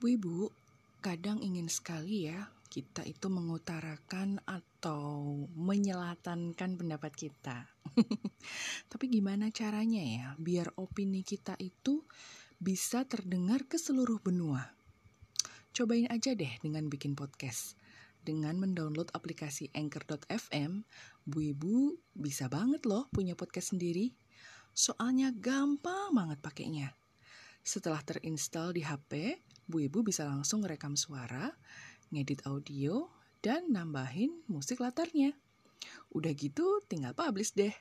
Bu Ibu, kadang ingin sekali ya kita itu mengutarakan atau menyelatankan pendapat kita. Tapi gimana caranya ya biar opini kita itu bisa terdengar ke seluruh benua? Cobain aja deh dengan bikin podcast. Dengan mendownload aplikasi Anchor.fm, Bu Ibu bisa banget loh punya podcast sendiri. Soalnya gampang banget pakainya. Setelah terinstall di HP, Bu Ibu bisa langsung rekam suara, ngedit audio, dan nambahin musik latarnya. Udah gitu tinggal publish deh.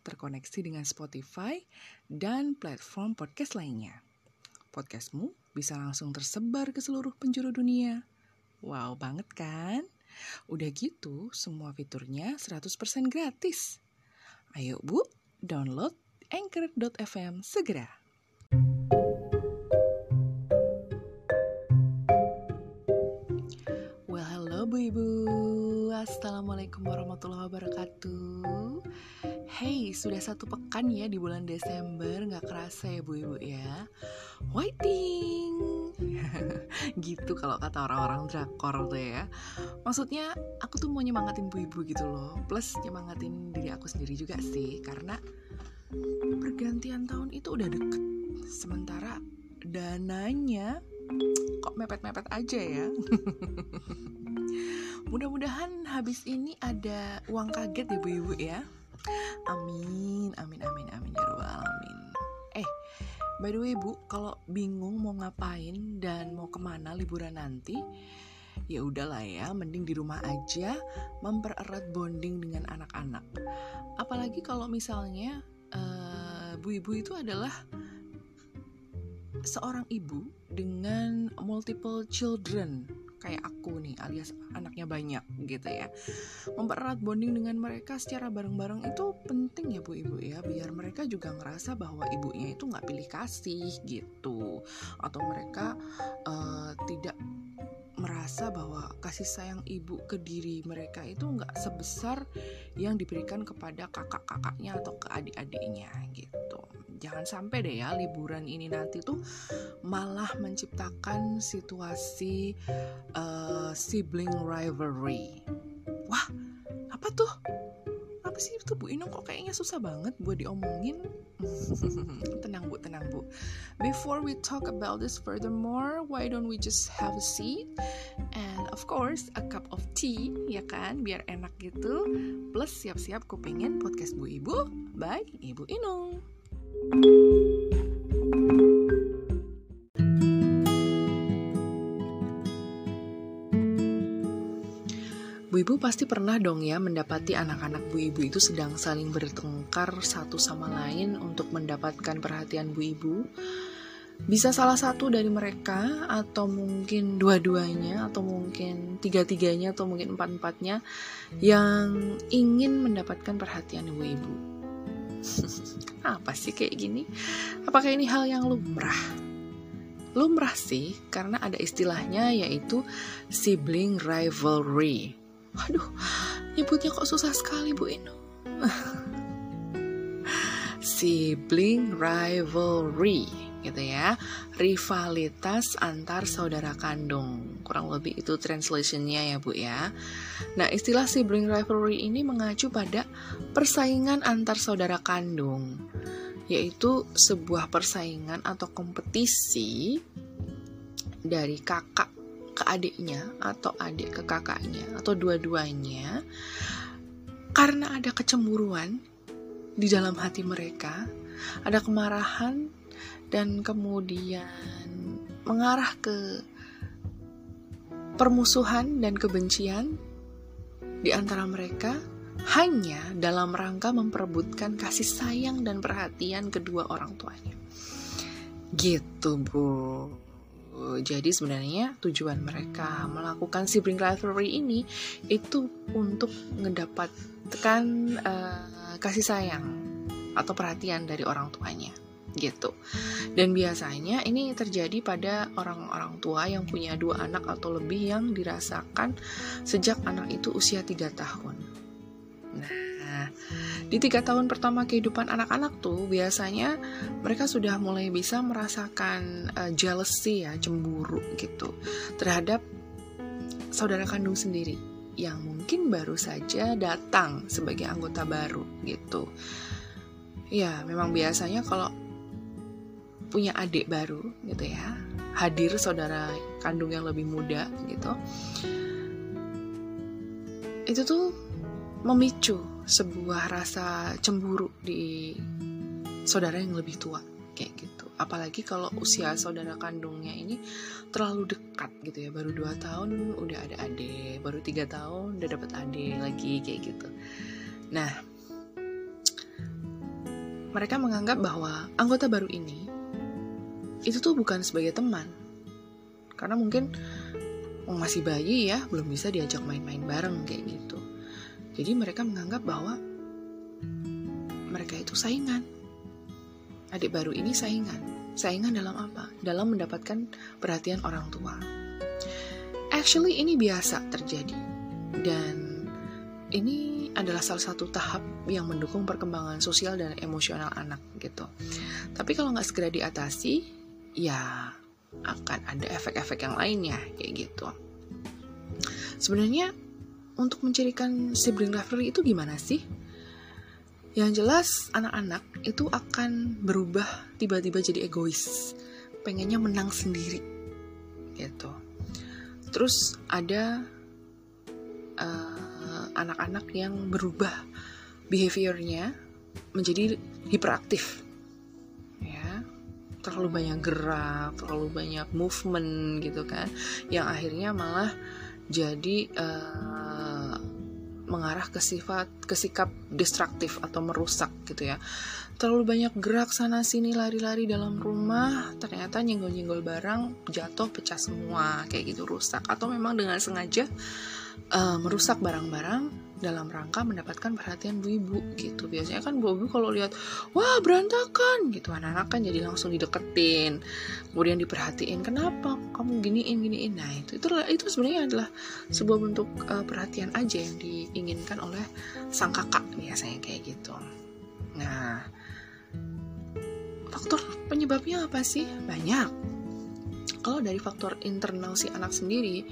Terkoneksi dengan Spotify dan platform podcast lainnya. Podcastmu bisa langsung tersebar ke seluruh penjuru dunia. Wow banget kan? Udah gitu semua fiturnya 100% gratis. Ayo Bu, download anchor.fm segera. Assalamualaikum warahmatullahi wabarakatuh. Hey, sudah satu pekan ya di bulan Desember, nggak kerasa ya Bu Ibu ya. Waiting. gitu kalau kata orang-orang drakor tuh ya. Maksudnya aku tuh mau nyemangatin Bu Ibu gitu loh. Plus nyemangatin diri aku sendiri juga sih, karena pergantian tahun itu udah deket. Sementara dananya kok mepet-mepet aja ya. Mudah-mudahan habis ini ada uang kaget ya Bu Ibu ya. Amin, amin, amin, amin ya robbal alamin. Eh, by the way Bu, kalau bingung mau ngapain dan mau ke mana liburan nanti, ya udahlah ya, mending di rumah aja mempererat bonding dengan anak-anak. Apalagi kalau misalnya uh, Bu Ibu itu adalah seorang ibu dengan multiple children kayak aku nih alias anaknya banyak gitu ya. Mempererat bonding dengan mereka secara bareng-bareng itu penting ya bu ibu ya. Biar mereka juga ngerasa bahwa ibunya itu nggak pilih kasih gitu. Atau mereka uh, tidak merasa bahwa kasih sayang ibu ke diri mereka itu nggak sebesar yang diberikan kepada kakak-kakaknya atau ke adik-adiknya gitu. Jangan sampai deh ya liburan ini nanti tuh malah menciptakan situasi uh, sibling rivalry. Wah, apa tuh? Apa sih itu Bu Inung kok kayaknya susah banget buat diomongin? tenang Bu, tenang Bu. Before we talk about this furthermore, why don't we just have a seat and of course a cup of tea, ya kan? Biar enak gitu. Plus siap-siap kupingin podcast Bu Ibu by Ibu Inung. Bu Ibu pasti pernah dong ya mendapati anak-anak Bu Ibu itu sedang saling bertengkar satu sama lain untuk mendapatkan perhatian Bu Ibu. Bisa salah satu dari mereka atau mungkin dua-duanya atau mungkin tiga-tiganya atau mungkin empat-empatnya yang ingin mendapatkan perhatian Bu Ibu. Apa sih kayak gini? Apakah ini hal yang lumrah? Lumrah sih, karena ada istilahnya yaitu sibling rivalry Waduh, nyebutnya kok susah sekali Bu Inu. Sibling rivalry gitu ya. Rivalitas antar saudara kandung. Kurang lebih itu translationnya ya bu ya. Nah istilah sibling rivalry ini mengacu pada persaingan antar saudara kandung yaitu sebuah persaingan atau kompetisi dari kakak ke adiknya atau adik ke kakaknya atau dua-duanya karena ada kecemburuan di dalam hati mereka, ada kemarahan dan kemudian mengarah ke permusuhan dan kebencian di antara mereka hanya dalam rangka memperebutkan kasih sayang dan perhatian kedua orang tuanya. Gitu, Bu. Jadi sebenarnya tujuan mereka melakukan sibling rivalry ini itu untuk mendapatkan uh, kasih sayang atau perhatian dari orang tuanya gitu. Dan biasanya ini terjadi pada orang-orang tua yang punya dua anak atau lebih yang dirasakan sejak anak itu usia tiga tahun. Nah, di tiga tahun pertama kehidupan anak-anak tuh biasanya mereka sudah mulai bisa merasakan uh, jealousy ya cemburu gitu terhadap saudara kandung sendiri yang mungkin baru saja datang sebagai anggota baru gitu. Ya memang biasanya kalau punya adik baru gitu ya hadir saudara kandung yang lebih muda gitu itu tuh memicu sebuah rasa cemburu di saudara yang lebih tua kayak gitu. Apalagi kalau usia saudara kandungnya ini terlalu dekat gitu ya baru dua tahun udah ada adik baru tiga tahun udah dapet adik lagi kayak gitu. Nah mereka menganggap bahwa anggota baru ini itu tuh bukan sebagai teman. Karena mungkin masih bayi ya belum bisa diajak main-main bareng kayak gitu jadi mereka menganggap bahwa mereka itu saingan. Adik baru ini saingan. Saingan dalam apa? Dalam mendapatkan perhatian orang tua. Actually ini biasa terjadi. Dan ini adalah salah satu tahap yang mendukung perkembangan sosial dan emosional anak gitu. Tapi kalau nggak segera diatasi, ya akan ada efek-efek yang lainnya kayak gitu. Sebenarnya untuk mencirikan sibling rivalry itu gimana sih? Yang jelas anak-anak itu akan berubah tiba-tiba jadi egois, pengennya menang sendiri, gitu. Terus ada uh, anak-anak yang berubah behaviornya menjadi hiperaktif, ya, terlalu banyak gerak, terlalu banyak movement gitu kan, yang akhirnya malah jadi uh, mengarah ke sifat ke sikap destruktif atau merusak gitu ya. Terlalu banyak gerak sana sini lari-lari dalam rumah ternyata nyenggol-nyenggol barang jatuh pecah semua kayak gitu rusak. Atau memang dengan sengaja uh, merusak barang-barang dalam rangka mendapatkan perhatian bu ibu gitu. Biasanya kan bu ibu kalau lihat wah berantakan gitu. Anak-anak kan jadi langsung dideketin kemudian diperhatiin kenapa kamu giniin giniin? Nah itu itu itu sebenarnya adalah sebuah bentuk uh, perhatian aja yang diinginkan oleh sang kakak biasanya kayak gitu. Nah faktor penyebabnya apa sih? Banyak. Kalau dari faktor internal si anak sendiri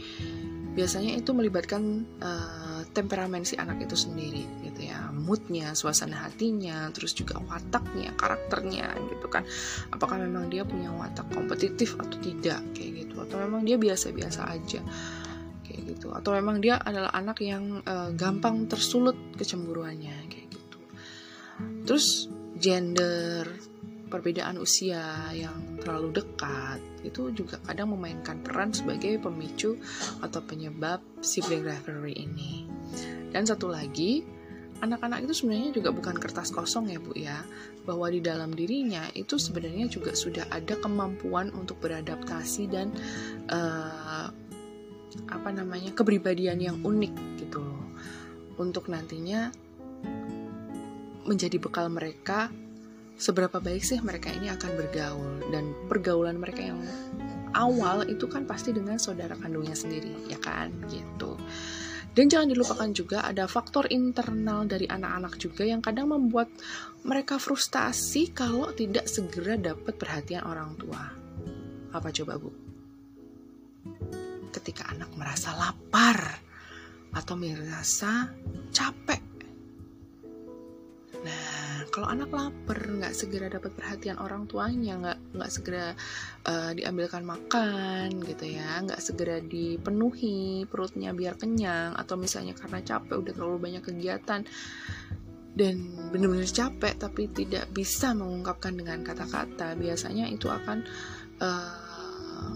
biasanya itu melibatkan uh, temperamen si anak itu sendiri gitu ya. Moodnya suasana hatinya terus juga wataknya karakternya gitu kan. Apakah memang dia punya watak kompetitif atau tidak kayak gitu. Atau memang dia biasa-biasa aja kayak gitu. Atau memang dia adalah anak yang uh, gampang tersulut kecemburuannya kayak gitu. Terus gender perbedaan usia yang terlalu dekat itu juga kadang memainkan peran sebagai pemicu atau penyebab sibling rivalry ini. Dan satu lagi, anak-anak itu sebenarnya juga bukan kertas kosong ya Bu ya, bahwa di dalam dirinya itu sebenarnya juga sudah ada kemampuan untuk beradaptasi dan uh, apa namanya kepribadian yang unik gitu loh, untuk nantinya menjadi bekal mereka seberapa baik sih mereka ini akan bergaul dan pergaulan mereka yang awal itu kan pasti dengan saudara kandungnya sendiri ya kan gitu dan jangan dilupakan juga ada faktor internal dari anak-anak juga yang kadang membuat mereka frustasi kalau tidak segera dapat perhatian orang tua. Apa coba Bu? Ketika anak merasa lapar atau merasa capek. Nah, kalau anak lapar nggak segera dapat perhatian orang tuanya nggak nggak segera uh, diambilkan makan gitu ya nggak segera dipenuhi perutnya biar kenyang atau misalnya karena capek udah terlalu banyak kegiatan dan benar-benar capek tapi tidak bisa mengungkapkan dengan kata-kata biasanya itu akan uh,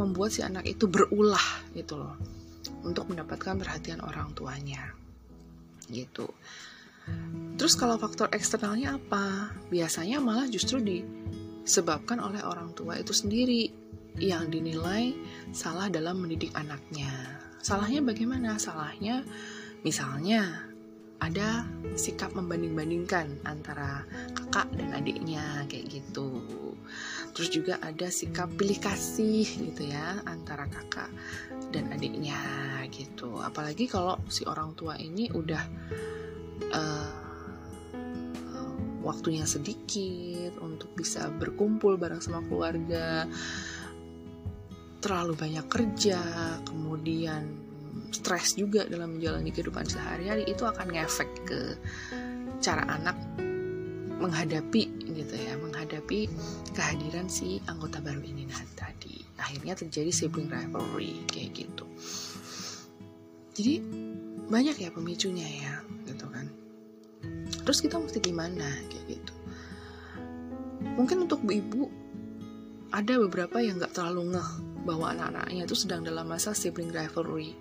membuat si anak itu berulah gitu loh untuk mendapatkan perhatian orang tuanya. Gitu Terus kalau faktor eksternalnya apa? Biasanya malah justru disebabkan oleh orang tua itu sendiri yang dinilai salah dalam mendidik anaknya. Salahnya bagaimana? Salahnya misalnya ada sikap membanding-bandingkan antara kakak dan adiknya kayak gitu. Terus juga ada sikap pilih kasih gitu ya antara kakak dan adiknya gitu. Apalagi kalau si orang tua ini udah uh, waktunya sedikit untuk bisa berkumpul bareng sama keluarga. Terlalu banyak kerja kemudian stres juga dalam menjalani kehidupan sehari-hari. Itu akan ngefek ke cara anak menghadapi gitu ya menghadapi kehadiran si anggota baru ini nah tadi. Akhirnya terjadi sibling rivalry kayak gitu. Jadi banyak ya pemicunya ya terus kita mesti gimana? Kayak gitu. Mungkin untuk ibu ada beberapa yang nggak terlalu ngeh bahwa anak-anaknya itu sedang dalam masa sibling rivalry.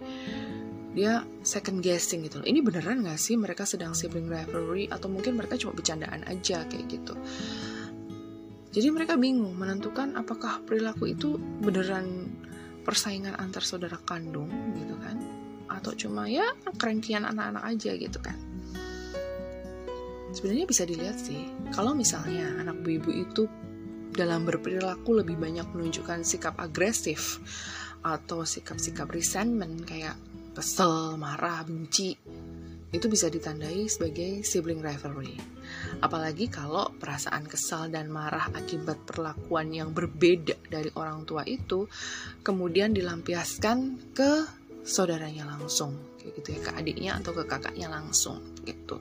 Dia second guessing gitu ini beneran gak sih mereka sedang sibling rivalry? Atau mungkin mereka cuma bercandaan aja kayak gitu. Jadi mereka bingung menentukan apakah perilaku itu beneran persaingan antar saudara kandung gitu kan? Atau cuma ya kerengkian anak-anak aja gitu kan sebenarnya bisa dilihat sih kalau misalnya anak ibu itu dalam berperilaku lebih banyak menunjukkan sikap agresif atau sikap-sikap resentment kayak kesel, marah, benci, itu bisa ditandai sebagai sibling rivalry. Apalagi kalau perasaan kesal dan marah akibat perlakuan yang berbeda dari orang tua itu kemudian dilampiaskan ke saudaranya langsung, kayak gitu ya, ke adiknya atau ke kakaknya langsung gitu.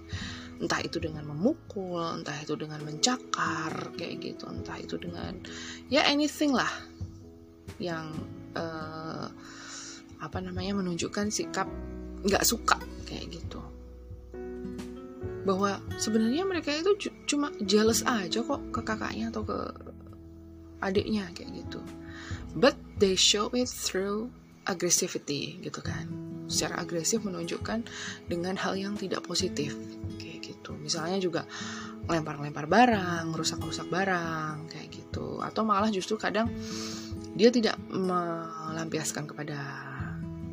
Entah itu dengan memukul, entah itu dengan mencakar, kayak gitu, entah itu dengan ya anything lah yang uh, apa namanya menunjukkan sikap nggak suka kayak gitu. Bahwa sebenarnya mereka itu cuma jealous aja kok ke kakaknya atau ke adiknya kayak gitu. But they show it through aggressivity gitu kan. Secara agresif menunjukkan dengan hal yang tidak positif kayak gitu. Misalnya juga lempar-lempar barang rusak-rusak barang kayak gitu. Atau malah justru kadang dia tidak melampiaskan kepada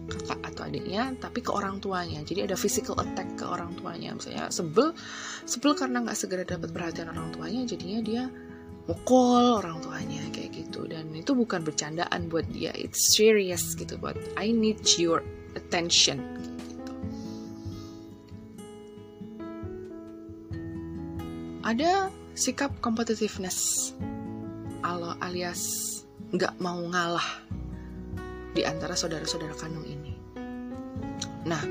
kakak atau adiknya tapi ke orang tuanya. Jadi ada physical attack ke orang tuanya. Misalnya sebel sebel karena nggak segera dapat perhatian orang tuanya jadinya dia mukul orang tuanya kayak gitu. Dan itu bukan bercandaan buat dia. It's serious gitu buat I need your attention ada sikap competitiveness alias nggak mau ngalah di antara saudara-saudara kandung ini. Nah,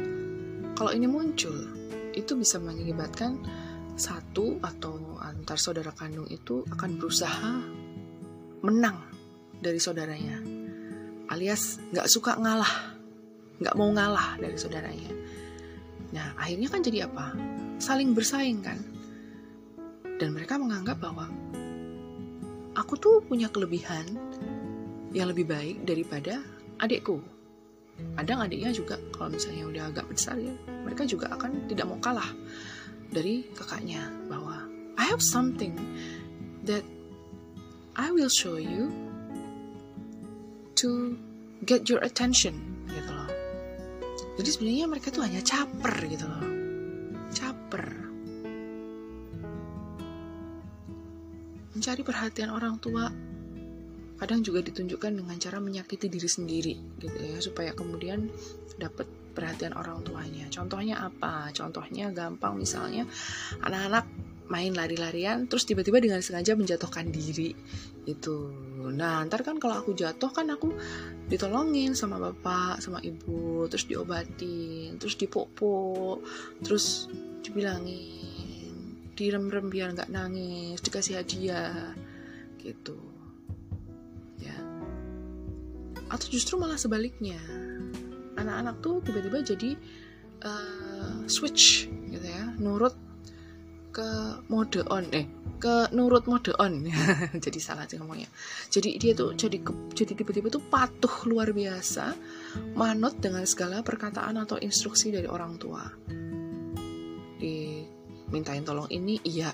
kalau ini muncul, itu bisa mengakibatkan satu atau antar saudara kandung itu akan berusaha menang dari saudaranya, alias nggak suka ngalah, nggak mau ngalah dari saudaranya. Nah, akhirnya kan jadi apa? Saling bersaing kan? Dan mereka menganggap bahwa aku tuh punya kelebihan yang lebih baik daripada adikku. Kadang adiknya juga kalau misalnya udah agak besar ya mereka juga akan tidak mau kalah dari kakaknya bahwa I have something that I will show you to get your attention gitu loh. Jadi sebenarnya mereka tuh hanya caper gitu loh. Caper mencari perhatian orang tua kadang juga ditunjukkan dengan cara menyakiti diri sendiri gitu ya supaya kemudian dapat perhatian orang tuanya. Contohnya apa? Contohnya gampang misalnya anak-anak main lari-larian terus tiba-tiba dengan sengaja menjatuhkan diri itu. Nah, ntar kan kalau aku jatuh kan aku ditolongin sama bapak, sama ibu, terus diobatin, terus dipopok, terus dibilangin, direm-rem biar nggak nangis, dikasih hadiah gitu. Atau justru malah sebaliknya. Anak-anak tuh tiba-tiba jadi uh, switch gitu ya. Nurut ke mode on eh ke nurut mode on. Jadi salah sih ngomongnya. Jadi dia tuh jadi jadi tiba-tiba tuh patuh luar biasa manut dengan segala perkataan atau instruksi dari orang tua dimintain tolong ini iya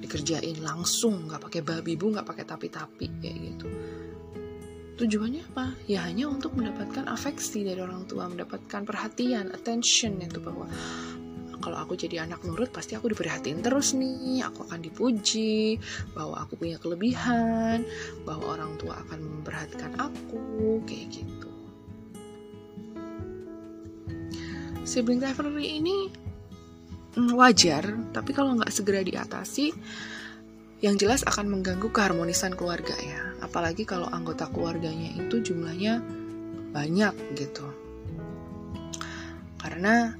dikerjain langsung nggak pakai babi bu nggak pakai tapi-tapi kayak gitu Tujuannya apa? Ya hanya untuk mendapatkan afeksi dari orang tua, mendapatkan perhatian, attention itu bahwa kalau aku jadi anak nurut pasti aku diperhatiin terus nih, aku akan dipuji, bahwa aku punya kelebihan, bahwa orang tua akan memperhatikan aku, kayak gitu. Sibling rivalry ini wajar tapi kalau nggak segera diatasi yang jelas akan mengganggu keharmonisan keluarga ya apalagi kalau anggota keluarganya itu jumlahnya banyak gitu karena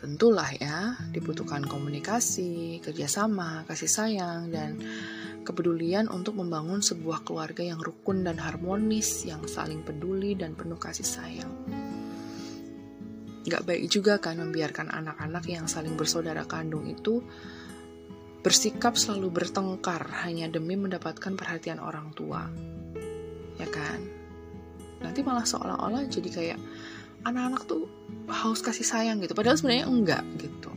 tentulah ya dibutuhkan komunikasi, kerjasama, kasih sayang, dan kepedulian untuk membangun sebuah keluarga yang rukun dan harmonis, yang saling peduli dan penuh kasih sayang. Gak baik juga kan membiarkan anak-anak yang saling bersaudara kandung itu bersikap selalu bertengkar hanya demi mendapatkan perhatian orang tua. Ya kan? Nanti malah seolah-olah jadi kayak anak-anak tuh haus kasih sayang gitu padahal sebenarnya enggak gitu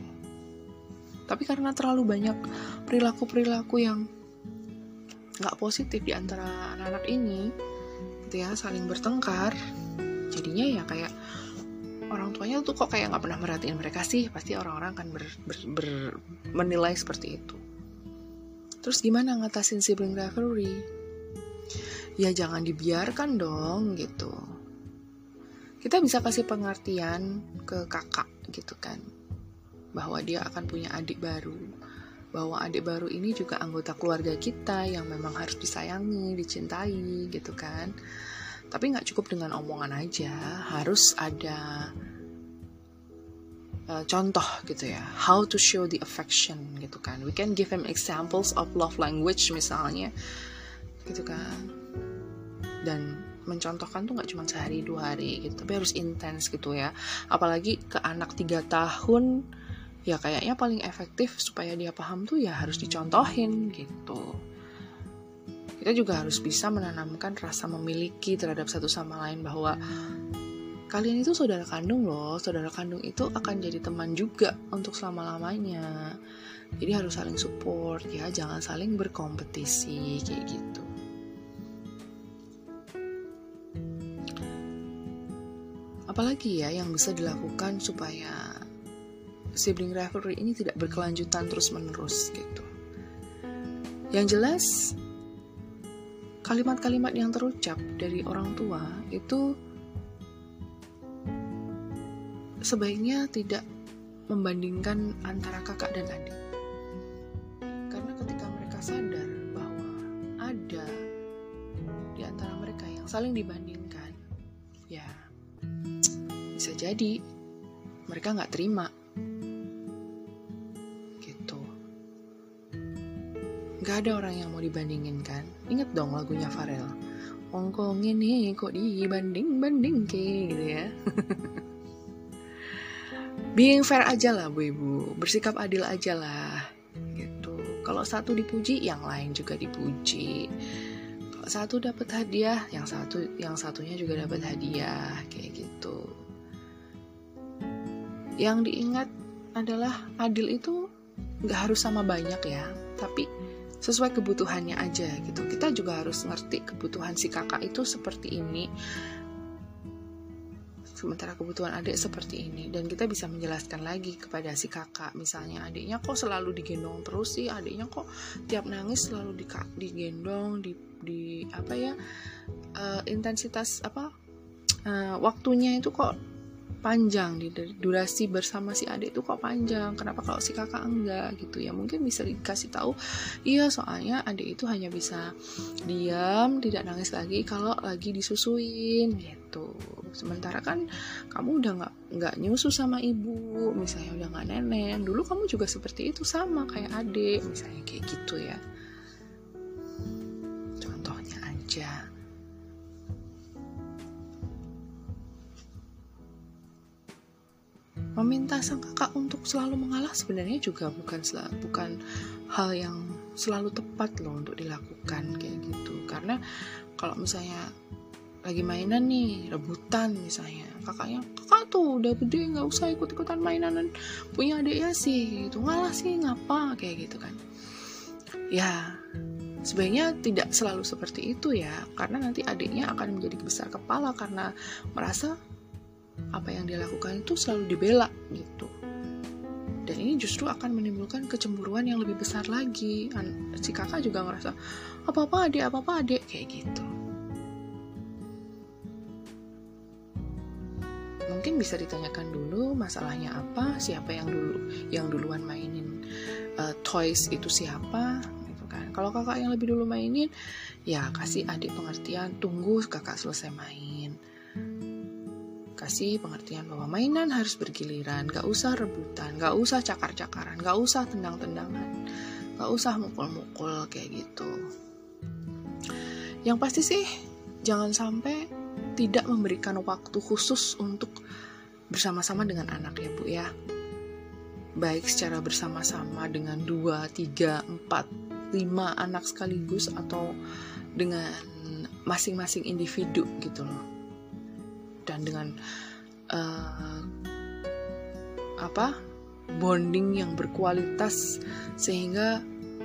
tapi karena terlalu banyak perilaku-perilaku yang nggak positif di antara anak-anak ini gitu ya saling bertengkar jadinya ya kayak orang tuanya tuh kok kayak nggak pernah merhatiin mereka sih. Pasti orang-orang akan ber, ber, ber, menilai seperti itu. Terus gimana ngatasin sibling rivalry ya jangan dibiarkan dong gitu. Kita bisa kasih pengertian ke kakak gitu kan. Bahwa dia akan punya adik baru. Bahwa adik baru ini juga anggota keluarga kita yang memang harus disayangi dicintai gitu kan. Tapi nggak cukup dengan omongan aja. Harus ada uh, contoh gitu ya how to show the affection gitu kan. We can give him examples of love language misalnya gitu kan. Dan mencontohkan tuh nggak cuma sehari dua hari gitu tapi harus intens gitu ya. Apalagi ke anak tiga tahun ya kayaknya paling efektif supaya dia paham tuh ya harus dicontohin gitu. Kita juga harus bisa menanamkan rasa memiliki terhadap satu sama lain bahwa kalian itu saudara kandung loh. Saudara kandung itu akan jadi teman juga untuk selama-lamanya. Jadi harus saling support ya jangan saling berkompetisi kayak gitu. Apalagi ya yang bisa dilakukan supaya sibling rivalry ini tidak berkelanjutan terus-menerus gitu. Yang jelas kalimat-kalimat yang terucap dari orang tua itu sebaiknya tidak membandingkan antara kakak dan adik. Karena ketika mereka sadar bahwa ada di antara mereka yang saling dibandingkan, ya bisa jadi mereka nggak terima. Gitu. Nggak ada orang yang mau dibandingin kan? Inget dong lagunya Farel Ongkong ini kok dibanding-banding ke gitu ya being fair aja lah bu ibu. Bersikap adil aja lah gitu. Kalau satu dipuji yang lain juga dipuji. Kalau satu dapat hadiah yang satu yang satunya juga dapat hadiah kayak gitu. Yang diingat adalah adil itu nggak harus sama banyak ya tapi sesuai kebutuhannya aja gitu. Kita juga harus ngerti kebutuhan si kakak itu seperti ini sementara kebutuhan adik seperti ini. Dan kita bisa menjelaskan lagi kepada si kakak. Misalnya adiknya kok selalu digendong terus sih? Adiknya kok tiap nangis selalu di, digendong di di apa ya uh, intensitas apa uh, waktunya itu kok panjang di durasi bersama si adik itu kok panjang kenapa kalau si kakak enggak gitu ya. Mungkin bisa dikasih tahu iya soalnya adik itu hanya bisa diam tidak nangis lagi kalau lagi disusuin gitu. Sementara kan kamu udah nggak nggak nyusu sama ibu misalnya udah nggak nenek dulu kamu juga seperti itu sama kayak adik misalnya kayak gitu ya. Contohnya aja meminta sang kakak untuk selalu mengalah sebenarnya juga bukan bukan hal yang selalu tepat loh untuk dilakukan kayak gitu. Karena kalau misalnya lagi mainan nih rebutan misalnya kakaknya kakak tuh udah gede nggak usah ikut ikutan mainan punya adik ya sih itu ngalah sih ngapa? kayak gitu kan. Ya sebenarnya tidak selalu seperti itu ya karena nanti adiknya akan menjadi besar kepala karena merasa apa yang dia lakukan itu selalu dibela gitu. Dan ini justru akan menimbulkan kecemburuan yang lebih besar lagi. Si kakak juga ngerasa apa apa adik apa apa adik kayak gitu. Mungkin bisa ditanyakan dulu masalahnya apa siapa yang dulu yang duluan mainin uh, toys itu siapa gitu kan. Kalau kakak yang lebih dulu mainin ya kasih adik pengertian tunggu kakak selesai main kasih pengertian bahwa mainan harus bergiliran gak usah rebutan gak usah cakar-cakaran gak usah tendang-tendangan gak usah mukul-mukul kayak gitu. Yang pasti sih jangan sampai tidak memberikan waktu khusus untuk bersama-sama dengan anak ya bu ya. Baik secara bersama-sama dengan dua, tiga, empat, lima anak sekaligus atau dengan masing-masing individu gitu loh dan dengan uh, apa bonding yang berkualitas sehingga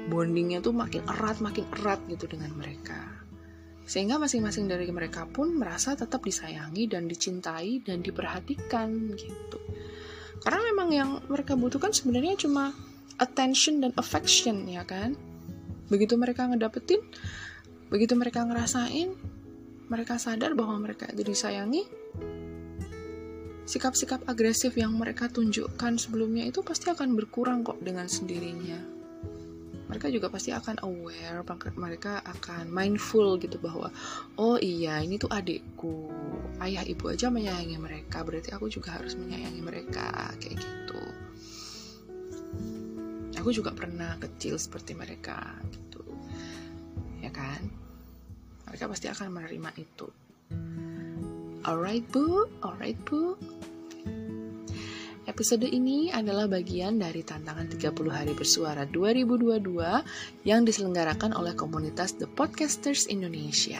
bondingnya tuh makin erat makin erat gitu dengan mereka. Sehingga masing-masing dari mereka pun merasa tetap disayangi dan dicintai dan diperhatikan gitu. Karena memang yang mereka butuhkan sebenarnya cuma attention dan affection ya kan? Begitu mereka ngedapetin begitu mereka ngerasain mereka sadar bahwa mereka disayangi sikap-sikap agresif yang mereka tunjukkan sebelumnya itu pasti akan berkurang kok dengan sendirinya. Mereka juga pasti akan aware mereka akan mindful gitu bahwa oh iya ini tuh adikku. Ayah ibu aja menyayangi mereka berarti aku juga harus menyayangi mereka kayak gitu. Aku juga pernah kecil seperti mereka gitu. Ya kan mereka pasti akan menerima itu alright bu alright bu Episode ini adalah bagian dari tantangan 30 hari bersuara 2022 yang diselenggarakan oleh komunitas The Podcasters Indonesia.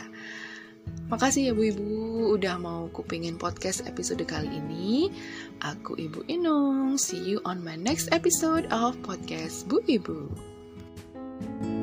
Makasih ya Bu Ibu udah mau kupingin podcast episode kali ini. Aku Ibu Inung. See you on my next episode of podcast Bu Ibu. thank you